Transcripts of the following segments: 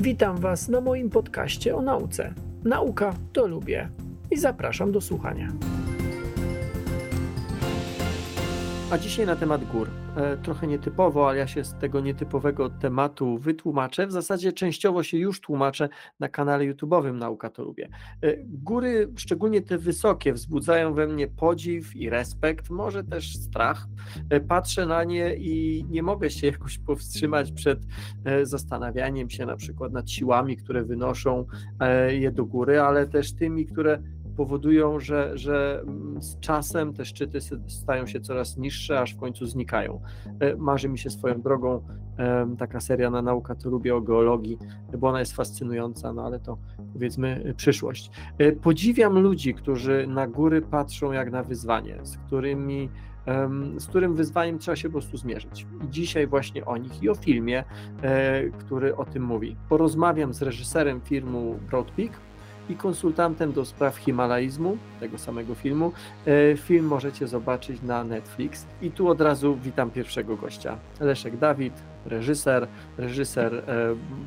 Witam Was na moim podcaście o nauce. Nauka to lubię i zapraszam do słuchania. A dzisiaj na temat gór. E, trochę nietypowo, ale ja się z tego nietypowego tematu wytłumaczę. W zasadzie częściowo się już tłumaczę na kanale YouTube'owym Nauka to lubię. E, góry, szczególnie te wysokie, wzbudzają we mnie podziw i respekt, może też strach. E, patrzę na nie i nie mogę się jakoś powstrzymać przed zastanawianiem się na przykład nad siłami, które wynoszą je do góry, ale też tymi, które powodują, że, że mm, z czasem te szczyty stają się coraz niższe, aż w końcu znikają. E, marzy mi się swoją drogą taka seria na nauka, to lubię o geologii, bo ona jest fascynująca, no ale to powiedzmy przyszłość. E, podziwiam ludzi, którzy na góry patrzą jak na wyzwanie, z którymi z którym wyzwaniem trzeba się po prostu zmierzyć. I dzisiaj właśnie o nich i o filmie, e, który o tym mówi. Porozmawiam z reżyserem filmu Broad Peak, i konsultantem do spraw himalaizmu, tego samego filmu. E, film możecie zobaczyć na Netflix. I tu od razu witam pierwszego gościa. Leszek Dawid, reżyser, reżyser e,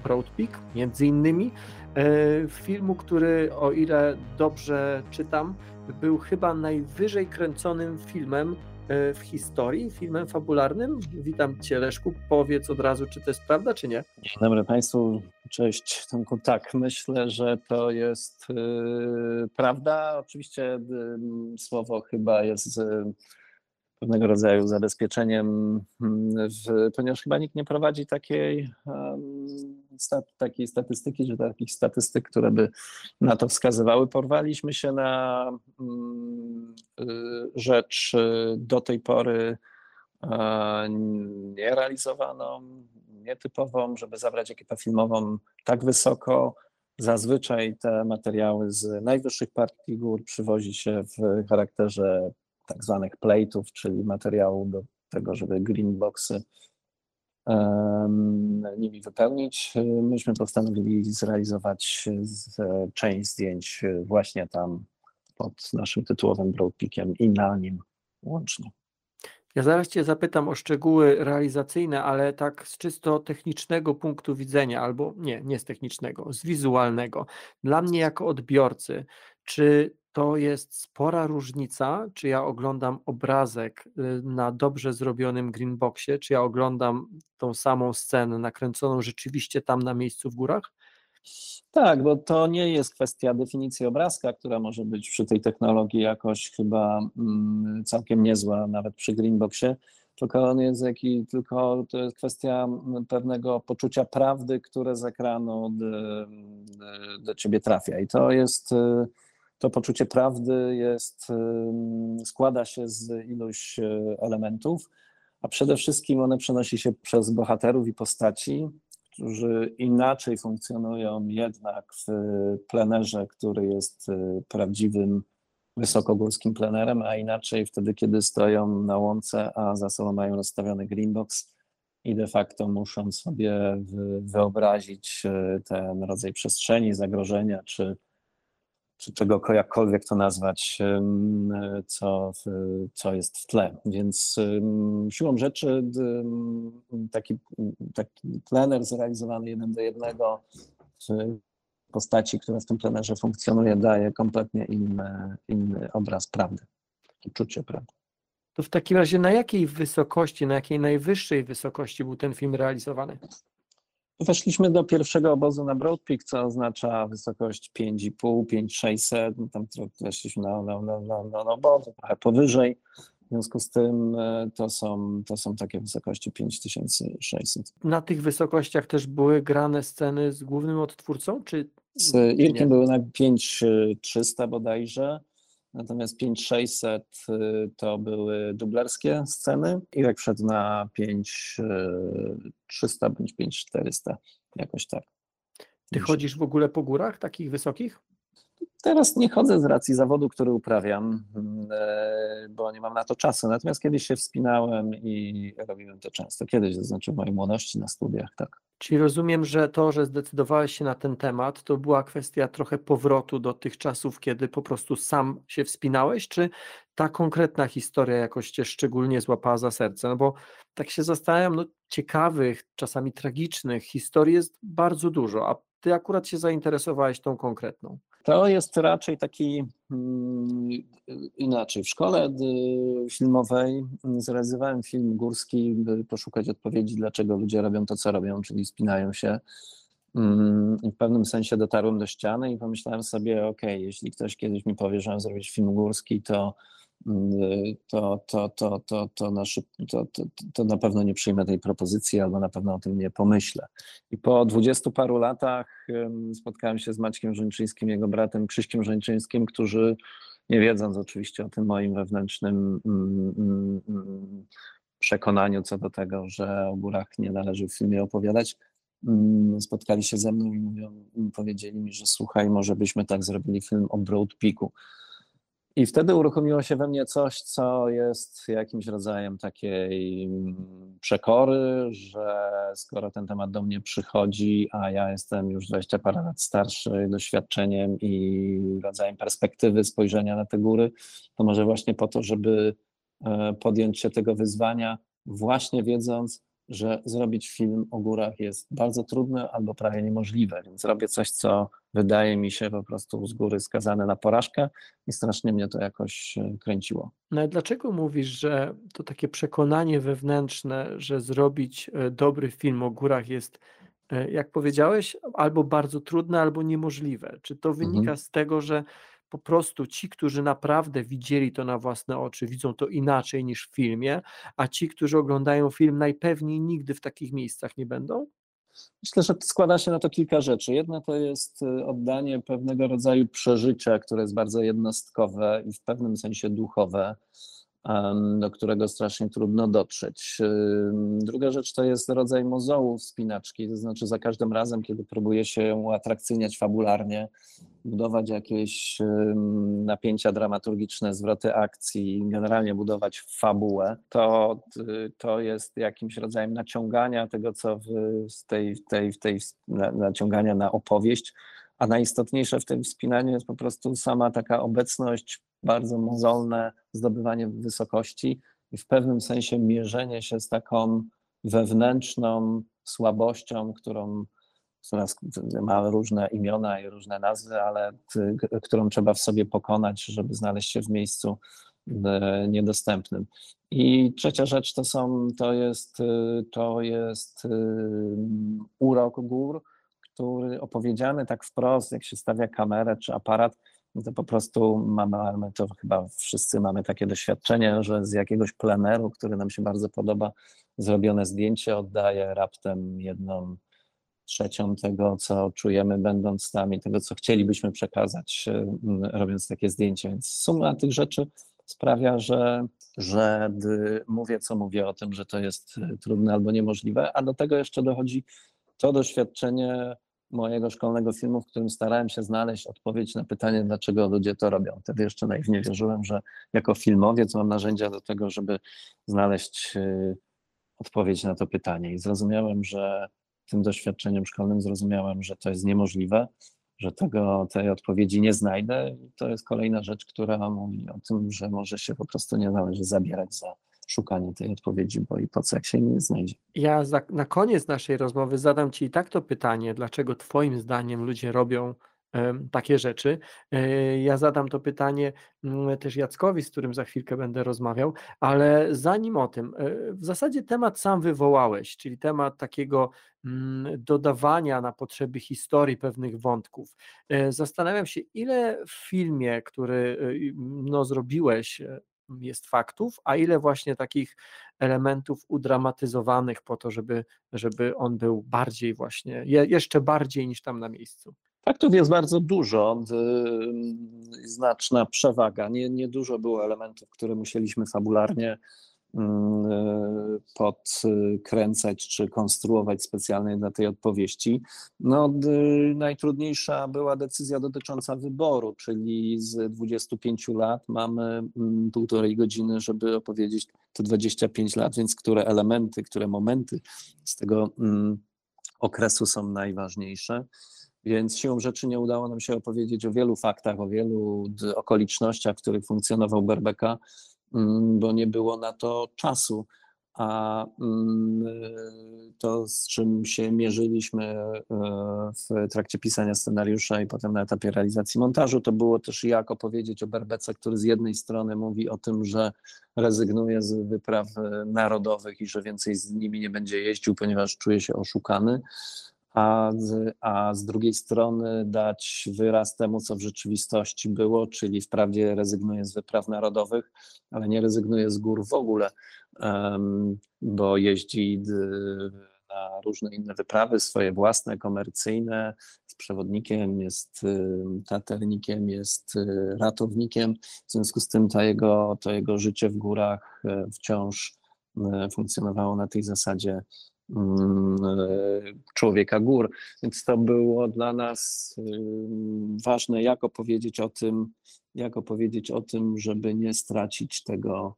Broad Peak, między innymi. E, filmu, który o ile dobrze czytam, był chyba najwyżej kręconym filmem w historii, filmem fabularnym. Witam Cię, Leszku. Powiedz od razu, czy to jest prawda, czy nie? Dzień dobry Państwu. Cześć, Tomku. Tak, myślę, że to jest yy, prawda. Oczywiście yy, słowo chyba jest yy, pewnego rodzaju zabezpieczeniem, w, ponieważ chyba nikt nie prowadzi takiej, stat, takiej statystyki, czy takich statystyk, które by na to wskazywały. Porwaliśmy się na y, rzecz y, do tej pory nierealizowaną, nietypową, żeby zabrać ekipę filmową tak wysoko. Zazwyczaj te materiały z najwyższych partii gór przywozi się w charakterze tak zwanych plate'ów, czyli materiału do tego, żeby green boxy um, nimi wypełnić. Myśmy postanowili zrealizować część zdjęć właśnie tam pod naszym tytułowym Broadpeakiem i na nim łącznie. Ja zaraz Cię zapytam o szczegóły realizacyjne, ale tak z czysto technicznego punktu widzenia, albo nie, nie z technicznego, z wizualnego. Dla mnie jako odbiorcy, czy to jest spora różnica, czy ja oglądam obrazek y, na dobrze zrobionym greenboxie, czy ja oglądam tą samą scenę nakręconą rzeczywiście tam na miejscu w górach? Tak, bo to nie jest kwestia definicji obrazka, która może być przy tej technologii jakoś chyba mm, całkiem niezła, nawet przy greenboxie, tylko on jest jaki, tylko to jest kwestia mm, pewnego poczucia prawdy, które z ekranu do, do ciebie trafia. I to jest y, to poczucie prawdy jest, składa się z iluś e, elementów, a przede wszystkim one przenosi się przez bohaterów i postaci, którzy inaczej funkcjonują jednak w plenerze, który jest e, prawdziwym wysokogórskim plenerem, a inaczej wtedy, kiedy stoją na łące, a za sobą mają rozstawiony greenbox i de facto muszą sobie wyobrazić e, ten rodzaj przestrzeni, zagrożenia czy czy czego jakkolwiek to nazwać, co, co jest w tle. Więc siłą rzeczy taki, taki plener zrealizowany jeden do jednego w postaci, która w tym plenerze funkcjonuje, daje kompletnie inny, inny obraz prawdy, uczucie prawdy. To w takim razie na jakiej wysokości, na jakiej najwyższej wysokości był ten film realizowany? Weszliśmy do pierwszego obozu na Broad Peak, co oznacza wysokość 5,5, 5,600. No tam weszliśmy na, na, na, na, na obozu, trochę powyżej. W związku z tym e, to są, to są takie wysokości 5600. Na tych wysokościach też były grane sceny z głównym odtwórcą? Czy z Irkiem były na 5300 bodajże. Natomiast 5600 y, to były dublerskie sceny. Irek wszedł na 5300 bądź 5400, jakoś tak. Ty chodzisz w ogóle po górach takich wysokich? Teraz nie chodzę z racji zawodu, który uprawiam, e, bo nie mam na to czasu. Natomiast kiedyś się wspinałem i robiłem to często. Kiedyś, to znaczy w mojej młodości na studiach, tak. Czyli rozumiem, że to, że zdecydowałeś się na ten temat, to była kwestia trochę powrotu do tych czasów, kiedy po prostu sam się wspinałeś, czy ta konkretna historia jakoś cię szczególnie złapała za serce? No bo tak się zastanawiam, no ciekawych, czasami tragicznych historii jest bardzo dużo, a ty akurat się zainteresowałeś tą konkretną. To jest raczej taki hmm, inaczej. W szkole filmowej zrealizowałem film górski, by poszukać odpowiedzi, dlaczego ludzie robią to, co robią, czyli spinają się. Hmm, I w pewnym sensie dotarłem do ściany i pomyślałem sobie, ok, jeśli ktoś kiedyś mi powie, że mam zrobić film górski, to to, to, to, to, to, na szyb, to, to, to na pewno nie przyjmę tej propozycji albo na pewno o tym nie pomyślę. I po dwudziestu paru latach spotkałem się z Maćkiem Żończyńskim, jego bratem Krzyśkiem Żończyńskim, którzy nie wiedząc oczywiście o tym moim wewnętrznym mm, mm, mm, przekonaniu co do tego, że o górach nie należy w filmie opowiadać, spotkali się ze mną i mówią, powiedzieli mi, że słuchaj, może byśmy tak zrobili film o Broad Peaku. I wtedy uruchomiło się we mnie coś, co jest jakimś rodzajem takiej mm, przekory, że skoro ten temat do mnie przychodzi, a ja jestem już 20 parę lat starszy doświadczeniem i rodzajem perspektywy spojrzenia na te góry, to może właśnie po to, żeby e, podjąć się tego wyzwania, właśnie wiedząc, że zrobić film o górach jest bardzo trudne albo prawie niemożliwe, więc robię coś, co wydaje mi się po prostu z góry skazane na porażkę i strasznie mnie to jakoś e, kręciło. No dlaczego mówisz, że to takie przekonanie wewnętrzne, że zrobić e, dobry film o górach jest, e, jak powiedziałeś, albo bardzo trudne, albo niemożliwe? Czy to wynika mhm. z tego, że po prostu ci, którzy naprawdę widzieli to na własne oczy, widzą to inaczej niż w filmie, a ci, którzy oglądają film, najpewniej nigdy w takich miejscach nie będą? Myślę, że składa się na to kilka rzeczy. Jedna to jest y, oddanie pewnego rodzaju przeżycia, które jest bardzo jednostkowe i w pewnym sensie duchowe do którego strasznie trudno dotrzeć. Druga rzecz to jest rodzaj mozołu wspinaczki, to znaczy za każdym razem, kiedy próbuje się uatrakcyjniać fabularnie, budować jakieś napięcia dramaturgiczne, zwroty akcji, generalnie budować fabułę, to, to jest jakimś rodzajem naciągania tego, co w tej, tej, tej naciągania na opowieść, a najistotniejsze w tym wspinaniu jest po prostu sama taka obecność bardzo mozolne zdobywanie wysokości i w pewnym sensie mierzenie się z taką wewnętrzną słabością, którą ma różne imiona i różne nazwy, ale którą trzeba w sobie pokonać, żeby znaleźć się w miejscu e, niedostępnym. I trzecia rzecz to są, to jest, to jest urok gór, który opowiedziany tak wprost, jak się stawia kamerę czy aparat, no to po prostu mamy, to chyba wszyscy mamy takie doświadczenie, że z jakiegoś pleneru, który nam się bardzo podoba, zrobione zdjęcie oddaje raptem jedną trzecią tego, co czujemy, będąc tam i tego, co chcielibyśmy przekazać, robiąc takie zdjęcie. Więc suma tych rzeczy sprawia, że, że mówię, co mówię o tym, że to jest trudne albo niemożliwe, a do tego jeszcze dochodzi to doświadczenie mojego szkolnego filmu, w którym starałem się znaleźć odpowiedź na pytanie, dlaczego ludzie to robią. Wtedy jeszcze naiwnie wierzyłem, że jako filmowiec mam narzędzia do tego, żeby znaleźć y, odpowiedź na to pytanie. I zrozumiałem, że tym doświadczeniem szkolnym zrozumiałem, że to jest niemożliwe, że tego, tej odpowiedzi nie znajdę. I to jest kolejna rzecz, która mówi o tym, że może się po prostu nie należy zabierać za szukanie tej odpowiedzi, bo i po co, jak się nie znajdzie. Ja za, na koniec naszej rozmowy zadam Ci i tak to pytanie, dlaczego Twoim zdaniem ludzie robią takie rzeczy. E, ja zadam to pytanie mm, też Jackowi, z którym za chwilkę będę rozmawiał, ale zanim o tym, e, w zasadzie temat sam wywołałeś, czyli temat takiego mm, dodawania na potrzeby historii pewnych wątków. E, zastanawiam się, ile w filmie, który no, zrobiłeś, jest faktów, a ile właśnie takich elementów udramatyzowanych po to, żeby, żeby on był bardziej właśnie, jeszcze bardziej niż tam na miejscu. Faktów jest bardzo dużo, znaczna przewaga. Nie, nie dużo było elementów, które musieliśmy fabularnie podkręcać czy konstruować specjalnie dla tej odpowiedzi. No, najtrudniejsza była decyzja dotycząca wyboru, czyli z 25 lat mamy mm, półtorej godziny, żeby opowiedzieć te 25 lat, więc które elementy, które momenty z tego mm, okresu są najważniejsze. Więc siłą rzeczy nie udało nam się opowiedzieć o wielu faktach, o wielu okolicznościach, w których funkcjonował Berbeka, mm, bo nie było na to czasu. A mm, to, z czym się mierzyliśmy e, w trakcie pisania scenariusza i potem na etapie realizacji montażu, to było też jak opowiedzieć o Berbece, który z jednej strony mówi o tym, że rezygnuje z wypraw narodowych i że więcej z nimi nie będzie jeździł, ponieważ czuje się oszukany a z, a z drugiej strony dać wyraz temu, co w rzeczywistości było, czyli wprawdzie rezygnuje z wypraw narodowych, ale nie rezygnuje z gór w ogóle, bo jeździ na różne inne wyprawy, swoje własne, komercyjne, z przewodnikiem, jest taternikiem, jest y, ratownikiem. W związku z tym to jego, to jego życie w górach e, wciąż funkcjonowało na tej zasadzie człowieka gór. Więc to było dla nas ważne, jak opowiedzieć o tym, jak opowiedzieć o tym, żeby nie stracić tego,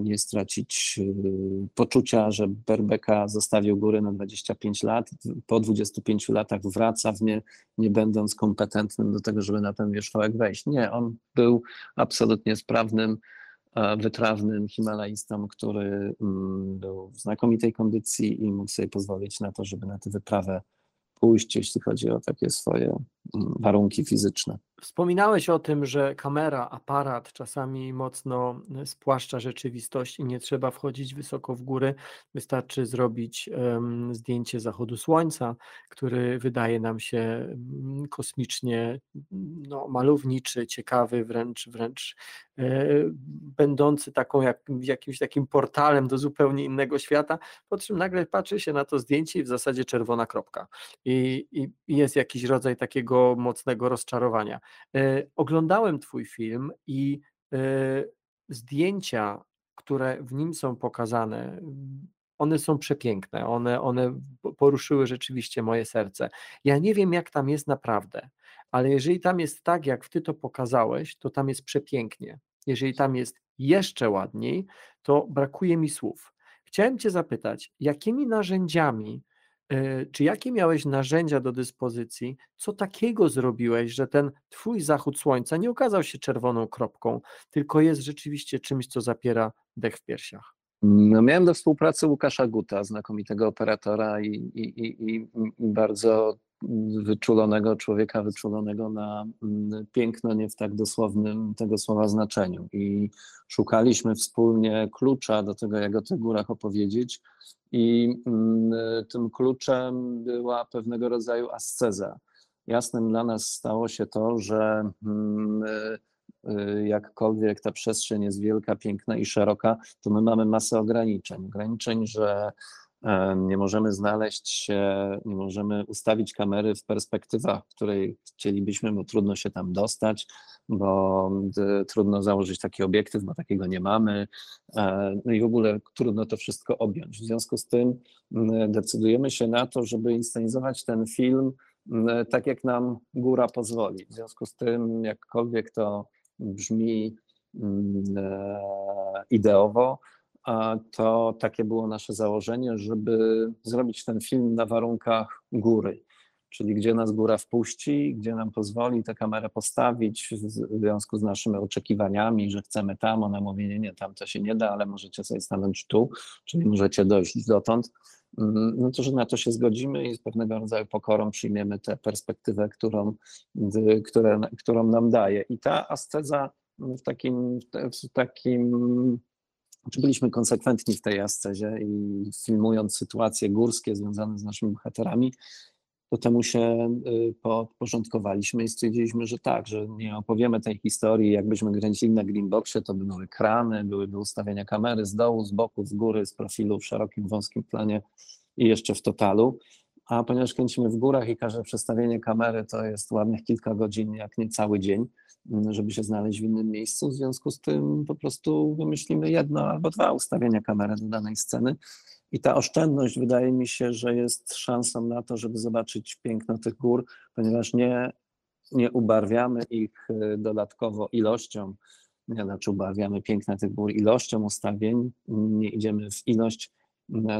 nie stracić y, poczucia, że Berbeka zostawił góry na 25 lat, po 25 latach wraca w nie, nie będąc kompetentnym do tego, żeby na ten wierzchołek wejść. Nie, on był absolutnie sprawnym wytrawnym Himalajstą, który mm, był w znakomitej kondycji i mógł sobie pozwolić na to, żeby na tę wyprawę pójść, jeśli chodzi o takie swoje mm, warunki fizyczne. Wspominałeś o tym, że kamera, aparat czasami mocno spłaszcza rzeczywistość i nie trzeba wchodzić wysoko w góry. Wystarczy zrobić um, zdjęcie zachodu słońca, który wydaje nam się um, kosmicznie no, malowniczy, ciekawy, wręcz, wręcz e, będący taką jak, jakimś takim portalem do zupełnie innego świata, po czym nagle patrzy się na to zdjęcie i w zasadzie czerwona kropka. I, i, jest jakiś rodzaj takiego mocnego rozczarowania. E, oglądałem Twój film i e, zdjęcia, które w nim są pokazane, one są przepiękne, one, one poruszyły rzeczywiście moje serce. Ja nie wiem, jak tam jest naprawdę, ale jeżeli tam jest tak, jak Ty to pokazałeś, to tam jest przepięknie. Jeżeli tam jest jeszcze ładniej, to brakuje mi słów. Chciałem Cię zapytać, jakimi narzędziami czy jakie miałeś narzędzia do dyspozycji? Co takiego zrobiłeś, że ten twój zachód słońca nie okazał się czerwoną kropką, tylko jest rzeczywiście czymś, co zapiera dech w piersiach? No, miałem do współpracy Łukasza Guta, znakomitego operatora i, i, i, i bardzo wyczulonego człowieka, wyczulonego na mm, piękno, nie w tak dosłownym tego słowa znaczeniu. I szukaliśmy wspólnie klucza do tego, jak o tych górach opowiedzieć. I mm, tym kluczem była pewnego rodzaju asceza. Jasnym dla nas stało się to, że mm, y, jakkolwiek ta przestrzeń jest wielka, piękna i szeroka, to my mamy masę ograniczeń. Ograniczeń, że nie możemy znaleźć się, nie możemy ustawić kamery w perspektywach, w której chcielibyśmy, bo trudno się tam dostać, bo trudno założyć taki obiektyw, bo takiego nie mamy. E, no i w ogóle trudno to wszystko objąć. W związku z tym decydujemy się na to, żeby inscenizować ten film tak, jak nam góra pozwoli. W związku z tym, jakkolwiek to brzmi e, ideowo, to takie było nasze założenie, żeby zrobić ten film na warunkach góry, czyli gdzie nas góra wpuści, gdzie nam pozwoli tę kamerę postawić w związku z naszymi oczekiwaniami, że chcemy tam, ona mówi, nie, nie, tam to się nie da, ale możecie sobie stanąć tu, czyli możecie dojść dotąd, mm, no to, że na to się zgodzimy i z pewnego rodzaju pokorą przyjmiemy tę perspektywę, którą, które, którą nam daje. I ta asceza w takim, w takim byliśmy konsekwentni w tej ascezie i filmując sytuacje górskie związane z naszymi bohaterami, to temu się y, podporządkowaliśmy i stwierdziliśmy, że tak, że nie opowiemy tej historii, jakbyśmy kręcili na Greenboxie, to by były krany, byłyby ustawienia kamery z dołu, z boku, z góry, z profilu w szerokim, wąskim planie i jeszcze w totalu. a ponieważ kręcimy w górach i każde przestawienie kamery to jest ładnych kilka godzin, jak nie cały dzień, żeby się znaleźć w innym miejscu, w związku z tym po prostu wymyślimy jedno albo dwa ustawienia kamery do danej sceny. I ta oszczędność wydaje mi się, że jest szansą na to, żeby zobaczyć piękno tych gór, ponieważ nie, nie ubarwiamy ich y, dodatkowo ilością, nie, znaczy ubarwiamy piękno tych gór ilością ustawień, nie idziemy w ilość,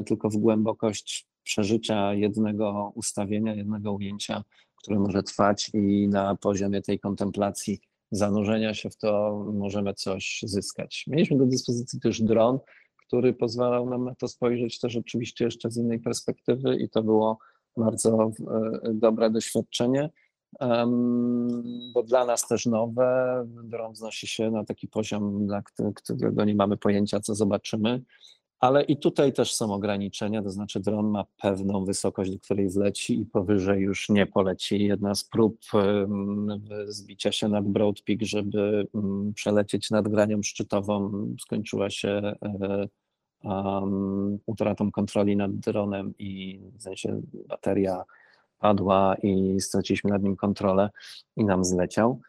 tylko w głębokość przeżycia jednego ustawienia, jednego ujęcia, które może trwać i na poziomie tej kontemplacji, zanurzenia się w to możemy coś zyskać. Mieliśmy do dyspozycji też dron, który pozwalał nam na to spojrzeć też oczywiście jeszcze z innej perspektywy i to było bardzo e, dobre doświadczenie, bo dla nas też nowe. Dron wznosi się na taki poziom, dla którego nie mamy pojęcia, co zobaczymy. Ale i tutaj też są ograniczenia, to znaczy dron ma pewną wysokość, do której wleci i powyżej już nie poleci. Jedna z prób zbicia się nad Broad Peak, żeby przelecieć nad granią szczytową, skończyła się um, utratą kontroli nad dronem i w sensie bateria padła i straciliśmy nad nim kontrolę i nam zleciał.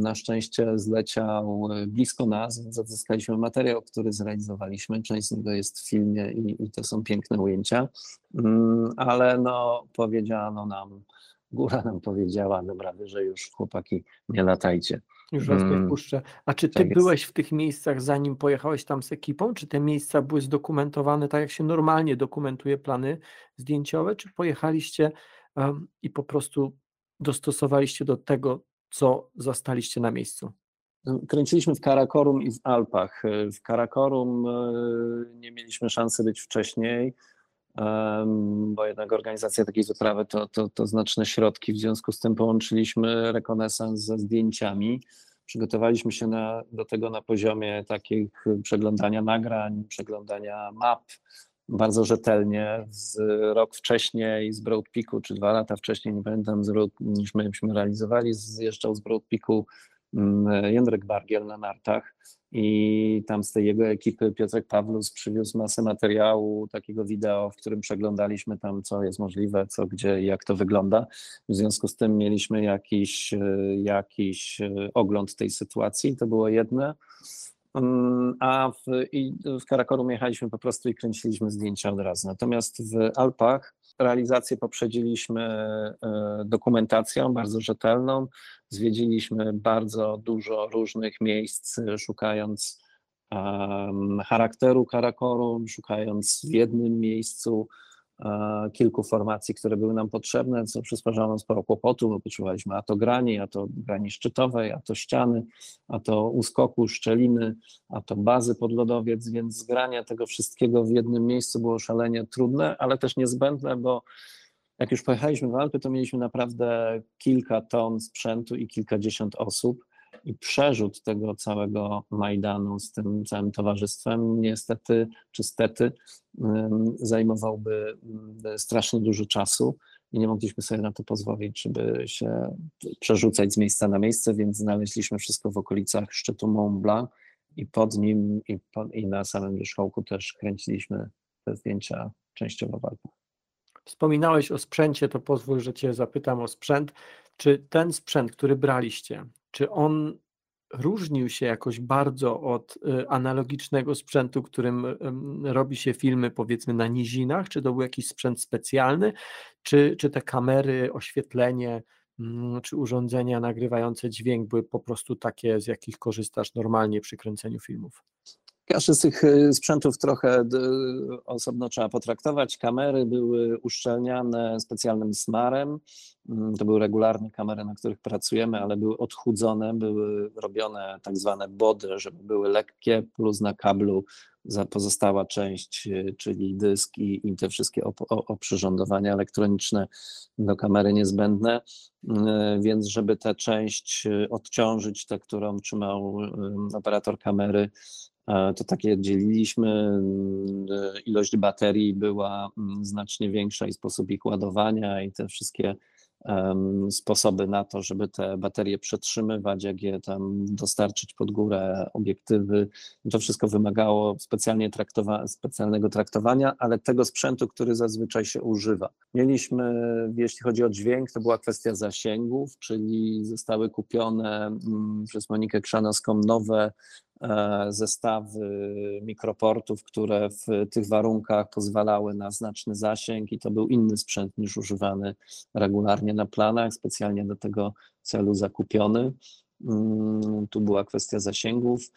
Na szczęście zleciał e, blisko nas, więc odzyskaliśmy materiał, który zrealizowaliśmy. Część z niego jest w filmie i, i to są piękne ujęcia, mm, ale no, powiedziano nam, góra nam powiedziała, dobra, że już chłopaki nie latajcie. Już raz nie mm, puszczę. A czy ty tak byłeś w tych miejscach, zanim pojechałeś tam z ekipą? Czy te miejsca były zdokumentowane tak, jak się normalnie dokumentuje plany zdjęciowe? Czy pojechaliście um, i po prostu dostosowaliście do tego, co zastaliście na miejscu? No, kręciliśmy w Karakorum i w Alpach. W Karakorum e, nie mieliśmy szansy być wcześniej, bo jednak organizacja takiej wyprawy to, to, to znaczne środki. W związku z tym połączyliśmy rekonesans ze zdjęciami. Przygotowaliśmy się na, do tego na poziomie takich przeglądania nagrań, przeglądania map, bardzo rzetelnie. Z rok wcześniej z Broad Peaku, czy dwa lata wcześniej, nie pamiętam, niż myśmy realizowali, zjeżdżał z Broad Peaku mm, Jędrek Bargiel na nartach i tam z tej jego ekipy Piotrek Pawlus przywiózł masę materiału, takiego wideo, w którym przeglądaliśmy tam, co jest możliwe, co gdzie i jak to wygląda. W związku z tym mieliśmy jakiś, jakiś ogląd tej sytuacji, to było jedne. Mm, a w, i w Karakorum jechaliśmy po prostu i kręciliśmy zdjęcia od razu. Natomiast w Alpach realizację poprzedziliśmy e, dokumentacją bardzo rzetelną. Zwiedziliśmy bardzo dużo różnych miejsc, szukając charakteru Karakorum, szukając w jednym miejscu kilku formacji, które były nam potrzebne, co przysparzało nam sporo kłopotu, bo potrzebowaliśmy a to grani, a to grani szczytowej, a to ściany, a to uskoku, szczeliny, a to bazy podlodowiec, więc zgranie tego wszystkiego w jednym miejscu było szalenie trudne, ale też niezbędne, bo jak już pojechaliśmy w Alpy, to mieliśmy naprawdę kilka ton sprzętu i kilkadziesiąt osób i przerzut tego całego Majdanu z tym całym towarzystwem niestety, czy stety, zajmowałby strasznie dużo czasu i nie mogliśmy sobie na to pozwolić, żeby się przerzucać z miejsca na miejsce, więc znaleźliśmy wszystko w okolicach szczytu Mont Blanc i pod nim i, pod, i na samym wierzchołku też kręciliśmy te zdjęcia częściowo w. Wspominałeś o sprzęcie, to pozwól, że Cię zapytam o sprzęt. Czy ten sprzęt, który braliście, czy on różnił się jakoś bardzo od y, analogicznego sprzętu, którym robi się filmy powiedzmy na nizinach? Czy to był jakiś sprzęt specjalny, czy, czy te kamery, oświetlenie, mm, czy urządzenia nagrywające dźwięk były po prostu takie, z jakich korzystasz normalnie przy kręceniu filmów? Każdy z tych sprzętów trochę osobno trzeba potraktować. Kamery były uszczelniane specjalnym smarem. Mm, to były regularne kamery, na których pracujemy, ale były odchudzone, były robione tak zwane body, żeby były lekkie, plus na kablu pozostała część, y, czyli dysk i, i te wszystkie oprzyrządowania elektroniczne do kamery niezbędne, y, więc żeby tę część odciążyć, tę, którą trzymał operator kamery, E, to takie dzieliliśmy. Mm, ilość baterii była mm, znacznie większa i sposób ich ładowania i te wszystkie sposoby na to, żeby te baterie przetrzymywać, jak je tam dostarczyć pod górę, obiektywy. To wszystko wymagało specjalnie traktowa specjalnego traktowania, ale tego sprzętu, który zazwyczaj się używa. Mieliśmy, jeśli chodzi o dźwięk, to była kwestia zasięgów, czyli zostały kupione mm, przez Monikę Krzanowską nowe E, zestawy mikroportów, które w tych warunkach pozwalały na znaczny zasięg i to był inny sprzęt niż używany regularnie na planach, specjalnie do tego celu zakupiony. Mm, tu była kwestia zasięgów.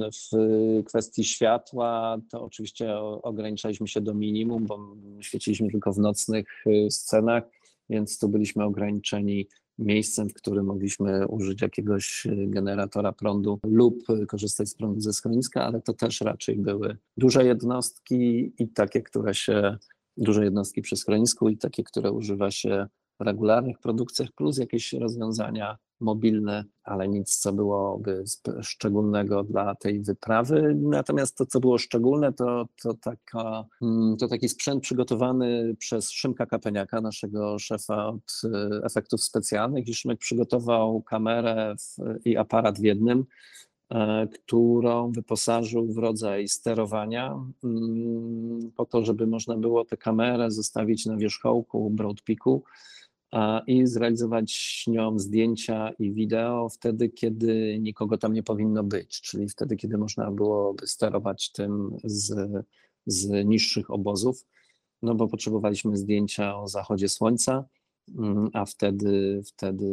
W kwestii światła to oczywiście ograniczaliśmy się do minimum, bo świeciliśmy tylko w nocnych y, scenach, więc tu byliśmy ograniczeni miejscem, w którym mogliśmy użyć jakiegoś y, generatora prądu lub korzystać z prądu ze schroniska, ale to też raczej były duże jednostki i takie, które się, duże jednostki przy schronisku i takie, które używa się w regularnych produkcjach, plus jakieś rozwiązania mobilne, ale nic, co byłoby szczególnego dla tej wyprawy. Natomiast to, co było szczególne, to, to, taka, mm, to taki sprzęt przygotowany przez Szymka Kapeniaka, naszego szefa od e, efektów specjalnych. I Szymek przygotował kamerę w, i aparat w jednym, e, którą wyposażył w rodzaj sterowania, mm, po to, żeby można było tę kamerę zostawić na wierzchołku Broadpeaku i zrealizować nią zdjęcia i wideo wtedy, kiedy nikogo tam nie powinno być, czyli wtedy, kiedy można byłoby sterować tym z, z niższych obozów, no bo potrzebowaliśmy zdjęcia o zachodzie słońca, mm, a wtedy, wtedy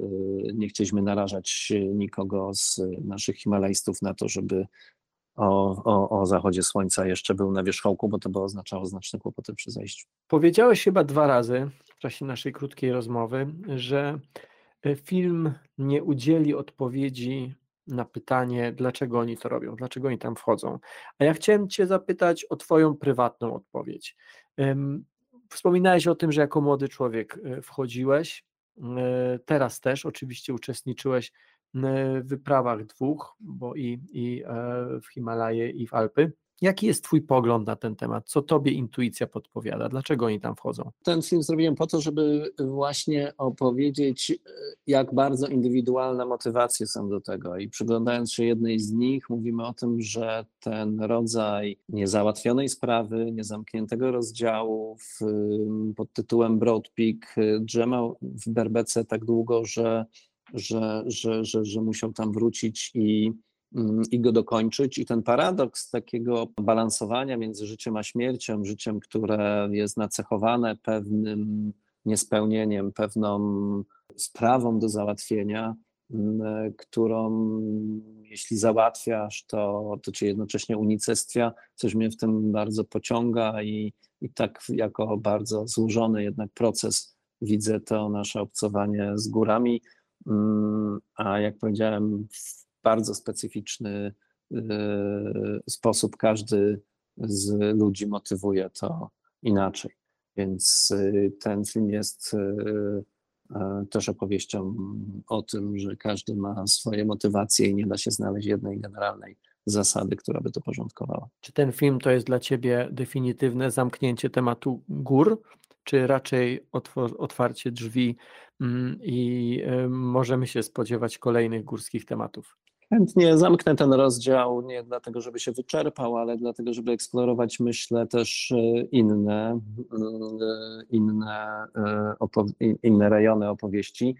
y, nie chcieliśmy narażać nikogo z naszych Himalajstów na to, żeby o, o, o zachodzie słońca jeszcze był na wierzchołku, bo to by oznaczało znaczne kłopoty przy zejściu. Powiedziałeś chyba dwa razy w czasie naszej krótkiej rozmowy, że e, film nie udzieli odpowiedzi na pytanie, dlaczego oni to robią, dlaczego oni tam wchodzą. A ja chciałem Cię zapytać o Twoją prywatną odpowiedź. Wspominałeś o tym, że jako młody człowiek e, wchodziłeś, e, teraz też oczywiście uczestniczyłeś w wyprawach dwóch, bo i, i w Himalaje, i w Alpy. Jaki jest Twój pogląd na ten temat? Co Tobie intuicja podpowiada? Dlaczego oni tam wchodzą? Ten film zrobiłem po to, żeby właśnie opowiedzieć, jak bardzo indywidualne motywacje są do tego. I przyglądając się jednej z nich, mówimy o tym, że ten rodzaj niezałatwionej sprawy, niezamkniętego rozdziału w, pod tytułem Broad Peak drzemał w Berbece tak długo, że, że, że, że, że musiał tam wrócić i i go dokończyć. I ten paradoks takiego balansowania między życiem a śmiercią, życiem, które jest nacechowane pewnym niespełnieniem, pewną sprawą do załatwienia, mm, którą jeśli załatwiasz, to, to cię jednocześnie unicestwia, coś mnie w tym bardzo pociąga i, i tak jako bardzo złożony jednak proces widzę to nasze obcowanie z górami, mm, a jak powiedziałem, bardzo specyficzny y, sposób każdy z ludzi motywuje to inaczej. Więc y, ten film jest y, też opowieścią o tym, że każdy ma swoje motywacje i nie da się znaleźć jednej generalnej zasady, która by to porządkowała. Czy ten film to jest dla Ciebie definitywne zamknięcie tematu gór, czy raczej otwarcie drzwi mm, i możemy się spodziewać kolejnych górskich tematów? Chętnie zamknę ten rozdział nie dlatego, żeby się wyczerpał, ale dlatego, żeby eksplorować, myślę, też e, inne, e, inne, e, inne rejony opowieści.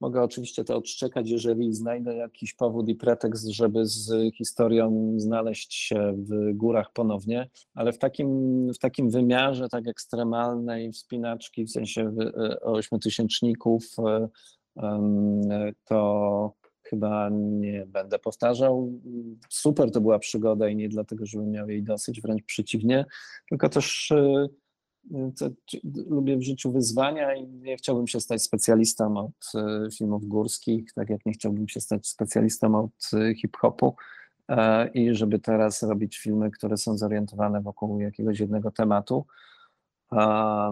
Mogę oczywiście to odszczekać, jeżeli znajdę jakiś powód i pretekst, żeby z historią znaleźć się w górach ponownie, ale w takim, w takim wymiarze tak ekstremalnej wspinaczki, w sensie ośmiotysięczników, to chyba nie będę powtarzał. Super to była przygoda i nie dlatego, żebym miał jej dosyć, wręcz przeciwnie, tylko też e, to, lubię w życiu wyzwania i nie chciałbym się stać specjalistą od e, filmów górskich, tak jak nie chciałbym się stać specjalistą od e, hip-hopu i żeby teraz robić filmy, które są zorientowane wokół jakiegoś jednego tematu.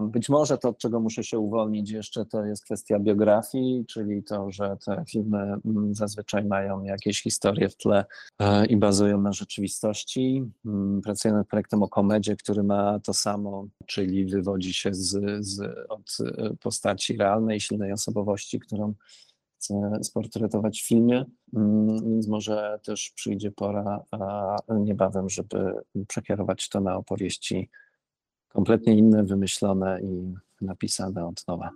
Być może to, od czego muszę się uwolnić jeszcze, to jest kwestia biografii, czyli to, że te filmy mm, zazwyczaj mają jakieś historie w tle e, i bazują na rzeczywistości. Mm, pracuję nad projektem o komedzie, który ma to samo, czyli wywodzi się z, z, od e, postaci realnej, silnej osobowości, którą chcę sportretować w filmie, mm, więc może też przyjdzie pora niebawem, żeby przekierować to na opowieści kompletnie inne, wymyślone i napisane od nowa.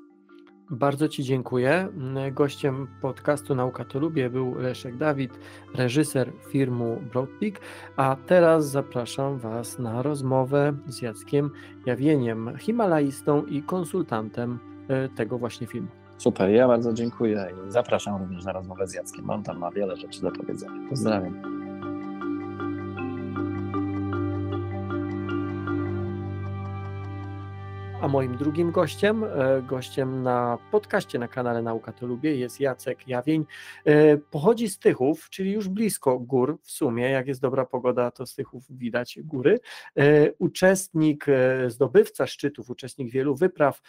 Bardzo Ci dziękuję. Gościem podcastu Nauka to Lubię był Leszek Dawid, reżyser firmu Broadpeak, a teraz zapraszam Was na rozmowę z Jackiem Jawieniem, himalaistą i konsultantem e, tego właśnie filmu. Super, ja bardzo dziękuję i zapraszam również na rozmowę z Jackiem. On tam ma wiele rzeczy do powiedzenia. Pozdrawiam. Moim drugim gościem, e, gościem na podcaście na kanale Nauka to Lubię jest Jacek Jawień. E, pochodzi z Tychów, czyli już blisko gór w sumie. Jak jest dobra pogoda, to z Tychów widać góry. E, uczestnik, zdobywca szczytów, uczestnik wielu wypraw,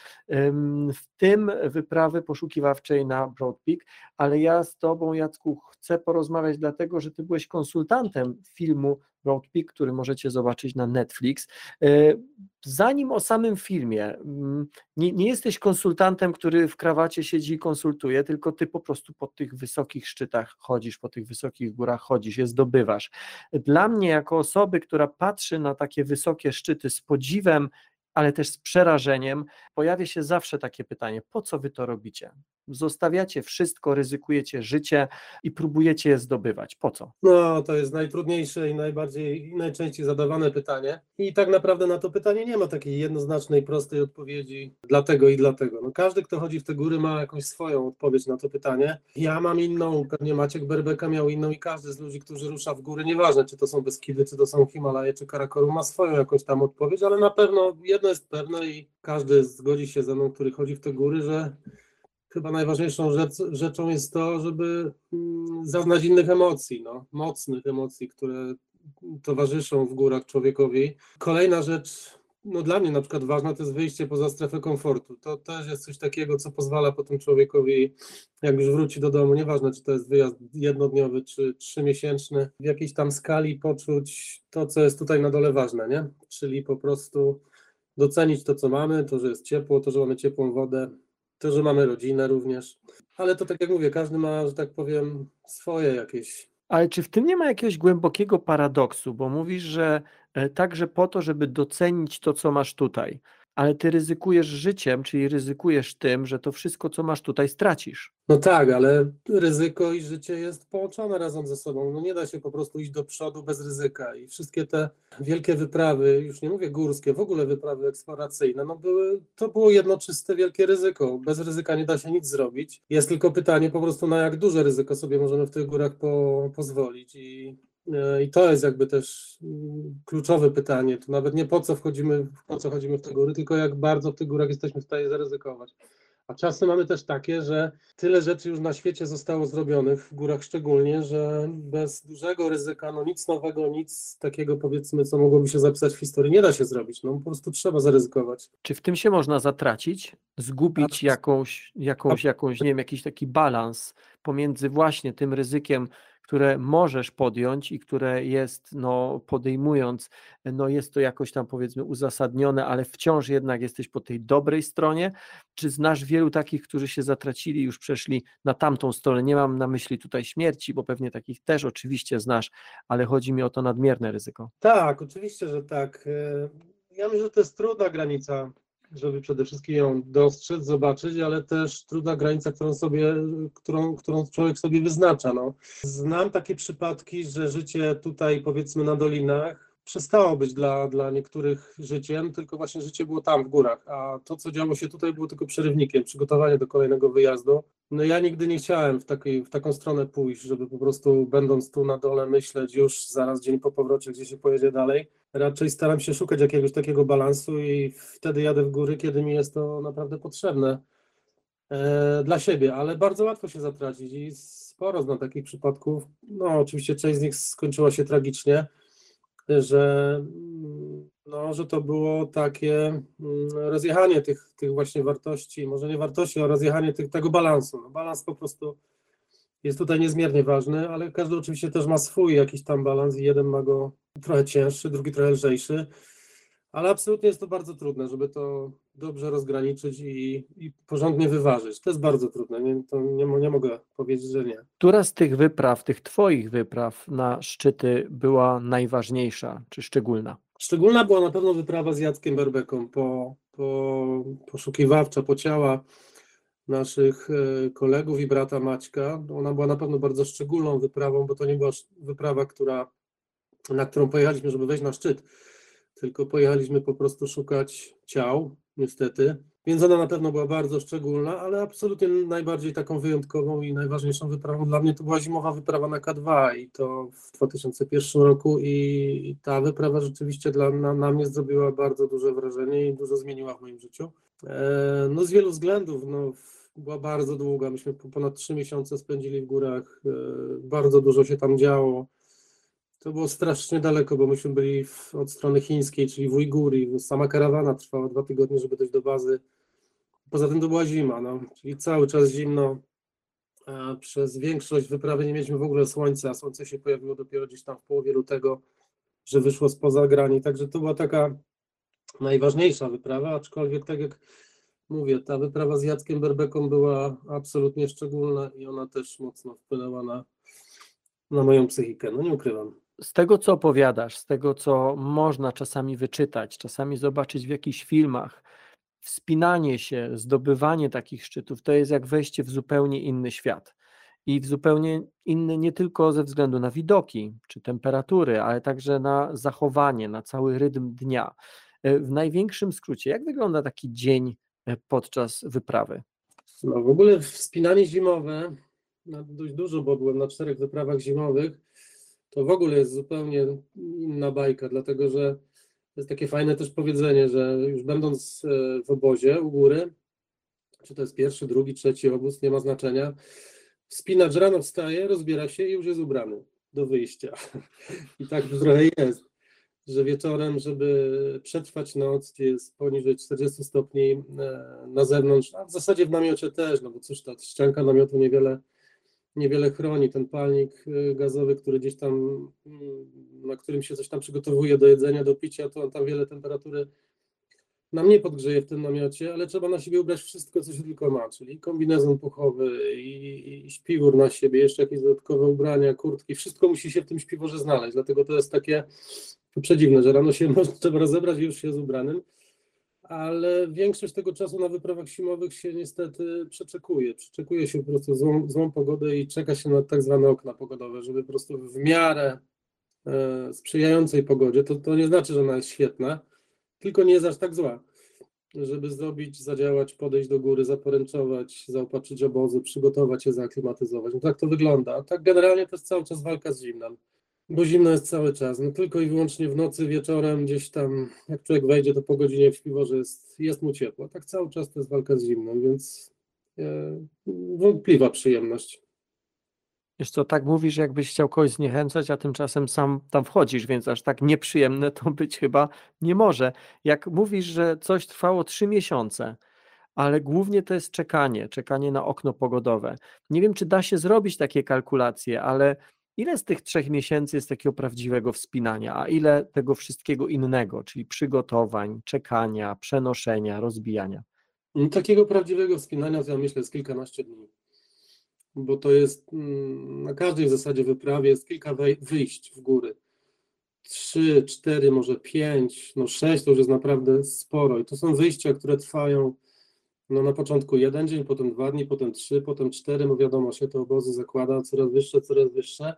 w tym wyprawy poszukiwawczej na Broad Peak, ale ja z Tobą, Jacku, chcę porozmawiać dlatego, że Ty byłeś konsultantem filmu Road Peak, który możecie zobaczyć na Netflix. E, zanim o samym filmie, mm, nie, nie, jesteś konsultantem, który w krawacie siedzi i konsultuje, tylko ty po prostu po tych wysokich szczytach chodzisz, po tych wysokich górach chodzisz, je zdobywasz. Dla mnie, jako osoby, która patrzy na takie wysokie szczyty z podziwem, ale też z przerażeniem, pojawia się zawsze takie pytanie: po co wy to robicie? Zostawiacie wszystko, ryzykujecie życie i próbujecie je zdobywać. Po co? No, to jest najtrudniejsze i najbardziej i najczęściej zadawane pytanie. I tak naprawdę na to pytanie nie ma takiej jednoznacznej, prostej odpowiedzi dlatego i dlatego. No, każdy, kto chodzi w te góry, ma jakąś swoją odpowiedź na to pytanie. Ja mam inną, pewnie Maciek Berbeka miał inną i każdy z ludzi, którzy rusza w góry, nieważne czy to są Beskidy, czy to są Himalaje, czy Karakorum, ma swoją jakąś tam odpowiedź, ale na pewno jedno jest pewne i każdy zgodzi się ze mną, który chodzi w te góry, że chyba najważniejszą rzecz, rzeczą jest to, żeby mm, zaznać innych emocji, no, mocnych emocji, które towarzyszą w górach człowiekowi. Kolejna rzecz, no dla mnie na przykład ważna, to jest wyjście poza strefę komfortu. To też jest coś takiego, co pozwala potem człowiekowi, jak już wróci do domu, nieważne czy to jest wyjazd jednodniowy czy trzymiesięczny, w jakiejś tam skali poczuć to, co jest tutaj na dole ważne, nie? Czyli po prostu docenić to, co mamy, to, że jest ciepło, to, że mamy ciepłą wodę, to, że mamy rodzinę również. Ale to tak jak mówię, każdy ma, że tak powiem, swoje jakieś. Ale czy w tym nie ma jakiegoś głębokiego paradoksu, bo mówisz, że e, także po to, żeby docenić to, co masz tutaj, ale ty ryzykujesz życiem, czyli ryzykujesz tym, że to wszystko, co masz tutaj, stracisz. No tak, ale ryzyko i życie jest połączone razem ze sobą. No nie da się po prostu iść do przodu bez ryzyka. I wszystkie te wielkie wyprawy, już nie mówię górskie, w ogóle wyprawy eksploracyjne, no były, to było jednoczyste wielkie ryzyko. Bez ryzyka nie da się nic zrobić. Jest tylko pytanie po prostu na jak duże ryzyko sobie możemy w tych górach po, pozwolić. I I to jest jakby też mm, kluczowe pytanie. To nawet nie po co wchodzimy, po co chodzimy w te góry, tylko jak bardzo w tych górach jesteśmy w stanie zaryzykować. A czasy mamy też takie, że tyle rzeczy już na świecie zostało zrobionych, w górach szczególnie, że bez dużego ryzyka, no nic nowego, nic takiego powiedzmy, co mogłoby się zapisać w historii, nie da się zrobić. No po prostu trzeba zaryzykować. Czy w tym się można zatracić, zgubić jakąś, jakąś, jakąś, nie wiem, jakiś taki balans pomiędzy właśnie tym ryzykiem, które możesz podjąć i które jest, no, podejmując, no, jest to jakoś tam powiedzmy uzasadnione, ale wciąż jednak jesteś po tej dobrej stronie. Czy znasz wielu takich, którzy się zatracili, już przeszli na tamtą stronę? Nie mam na myśli tutaj śmierci, bo pewnie takich też oczywiście znasz, ale chodzi mi o to nadmierne ryzyko. Tak, oczywiście, że tak. E, ja myślę, że to jest trudna granica żeby przede wszystkim ją dostrzec, zobaczyć, ale też trudna granica, którą sobie, którą, którą człowiek sobie wyznacza. No. Znam takie przypadki, że życie tutaj powiedzmy na dolinach przestało być dla, dla niektórych życiem, tylko właśnie życie było tam w górach, a to, co działo się tutaj, było tylko przerywnikiem, przygotowanie do kolejnego wyjazdu. No ja nigdy nie chciałem w, takiej, w taką stronę pójść, żeby po prostu będąc tu na dole myśleć już zaraz dzień po powrocie, gdzie się pojedzie dalej. Raczej staram się szukać jakiegoś takiego balansu i wtedy jadę w góry, kiedy mi jest to naprawdę potrzebne e, dla siebie, ale bardzo łatwo się zatracić i sporo znam takich przypadków. No oczywiście część z nich skończyła się tragicznie, że no, że to było takie mm, rozjechanie tych, tych właśnie wartości, może nie wartości, ale rozjechanie tych, tego balansu. No, balans po prostu jest tutaj niezmiernie ważny, ale każdy oczywiście też ma swój jakiś tam balans i jeden ma go trochę cięższy, drugi trochę lżejszy, ale absolutnie jest to bardzo trudne, żeby to dobrze rozgraniczyć i, i porządnie wyważyć. To jest bardzo trudne, nie, to nie, nie mogę powiedzieć, że nie. Która z tych wypraw, tych Twoich wypraw na szczyty była najważniejsza czy szczególna? Szczególna była na pewno wyprawa z Jackiem Berbeką po, po poszukiwawcza po ciała naszych e, kolegów i brata Maćka. Ona była na pewno bardzo szczególną wyprawą, bo to nie była wyprawa, która, na którą pojechaliśmy, żeby wejść na szczyt, tylko pojechaliśmy po prostu szukać ciał, niestety. Więc ona na pewno była bardzo szczególna, ale absolutnie najbardziej taką wyjątkową i najważniejszą wyprawą dla mnie to była zimowa wyprawa na K2 i to w 2001 roku i ta wyprawa rzeczywiście dla, na, na mnie zrobiła bardzo duże wrażenie i dużo zmieniła w moim życiu. E, no z wielu względów, no była bardzo długa, myśmy ponad trzy miesiące spędzili w górach, e, bardzo dużo się tam działo. To było strasznie daleko, bo myśmy byli w, od strony chińskiej, czyli w Ujguri. Sama karawana trwała dwa tygodnie, żeby dojść do bazy. Poza tym to była zima, no, czyli cały czas zimno. A przez większość wyprawy nie mieliśmy w ogóle słońca, słońce się pojawiło dopiero gdzieś tam w połowie lutego, że wyszło spoza grani. Także to była taka najważniejsza wyprawa, aczkolwiek tak jak mówię, ta wyprawa z Jackiem Berbeką była absolutnie szczególna i ona też mocno wpłynęła na, na moją psychikę, no nie ukrywam. Z tego, co opowiadasz, z tego, co można czasami wyczytać, czasami zobaczyć w jakichś filmach, wspinanie się, zdobywanie takich szczytów to jest jak wejście w zupełnie inny świat. I w zupełnie inny nie tylko ze względu na widoki czy temperatury, ale także na zachowanie, na cały rytm dnia. E, w największym skrócie, jak wygląda taki dzień e, podczas wyprawy? No w ogóle wspinanie zimowe, no dość dużo, bo byłem na czterech wyprawach zimowych, to w ogóle jest zupełnie inna bajka, dlatego że jest takie fajne też powiedzenie, że już będąc e, w obozie u góry, czy to jest pierwszy, drugi, trzeci obóz, nie ma znaczenia, wspinacz rano wstaje, rozbiera się i już jest ubrany do wyjścia. I tak trochę jest, że wieczorem, żeby przetrwać noc, gdzie jest poniżej 40 stopni e, na zewnątrz, a w zasadzie w namiocie też, no bo cóż, ta ścianka namiotu niewiele niewiele chroni. Ten palnik y, gazowy, który gdzieś tam, mm, na którym się coś tam przygotowuje do jedzenia, do picia, to on tam wiele temperatury nam nie podgrzeje w tym namiocie, ale trzeba na siebie ubrać wszystko, co się tylko ma, czyli kombinezon puchowy i, i śpiwór na siebie, jeszcze jakieś dodatkowe ubrania, kurtki, wszystko musi się w tym śpiworze znaleźć, dlatego to jest takie przedziwne, że rano się można, trzeba rozebrać i już się z ubranym ale większość tego czasu na wyprawach zimowych się niestety przeczekuje. Przeczekuje się po prostu złą, złą pogodę i czeka się na tak zwane okna pogodowe, żeby po prostu w miarę e, sprzyjającej pogodzie, to, to nie znaczy, że ona jest świetna, tylko nie jest aż tak zła, żeby zrobić, zadziałać, podejść do góry, zaporęczować, zaopatrzyć obozy, przygotować je, zaaklimatyzować. No tak to wygląda. Tak generalnie to jest cały czas walka z zimnem bo zimno jest cały czas. No tylko i wyłącznie w nocy, wieczorem, gdzieś tam, jak człowiek wejdzie, to po godzinie w śpiworze jest, jest mu ciepło. Tak cały czas to jest walka z zimnem, więc e, wątpliwa przyjemność. Wiesz co, tak mówisz, jakbyś chciał kogoś zniechęcać, a tymczasem sam tam wchodzisz, więc aż tak nieprzyjemne to być chyba nie może. Jak mówisz, że coś trwało trzy miesiące, ale głównie to jest czekanie, czekanie na okno pogodowe. Nie wiem, czy da się zrobić takie kalkulacje, ale Ile z tych trzech miesięcy jest takiego prawdziwego wspinania, a ile tego wszystkiego innego, czyli przygotowań, czekania, przenoszenia, rozbijania? No, takiego prawdziwego wspinania ja myślę jest kilkanaście dni, bo to jest mm, na każdej w zasadzie wyprawie jest kilka wyjść w góry. Trzy, cztery, może pięć, no sześć to już jest naprawdę sporo i to są wyjścia, które trwają no na początku jeden dzień, potem dwa dni, potem trzy, potem cztery, no wiadomo, się to obozy zakłada coraz wyższe, coraz wyższe,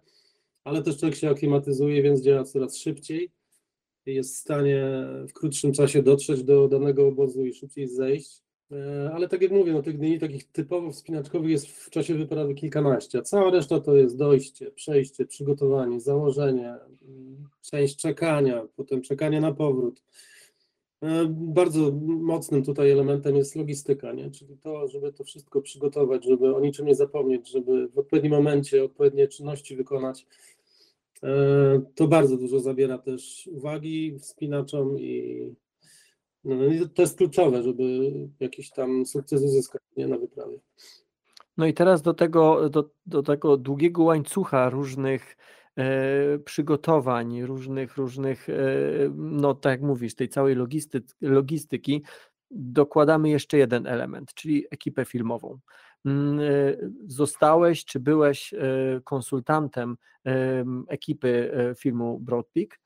ale też człowiek się aklimatyzuje, więc działa coraz szybciej, jest w stanie w krótszym czasie dotrzeć do danego obozu i szybciej zejść. E, ale tak jak mówię, no tych dni takich typowo wspinaczkowych jest w czasie wyprawy kilkanaście, a cała reszta to jest dojście, przejście, przygotowanie, założenie, część czekania, potem czekanie na powrót bardzo mocnym tutaj elementem jest logistyka, nie? czyli to, żeby to wszystko przygotować, żeby o niczym nie zapomnieć, żeby w odpowiednim momencie odpowiednie czynności wykonać. To bardzo dużo zabiera też uwagi wspinaczom i no, no to jest kluczowe, żeby jakiś tam sukces uzyskać nie, na wyprawie. No i teraz do tego, do, do tego długiego łańcucha różnych e, przygotowań, różnych, różnych, e, no tak jak mówisz, tej całej logisty, logistyki, dokładamy jeszcze jeden element, czyli ekipę filmową. Mm, e, zostałeś, czy byłeś e, konsultantem ekipy e, filmu Broadpeak.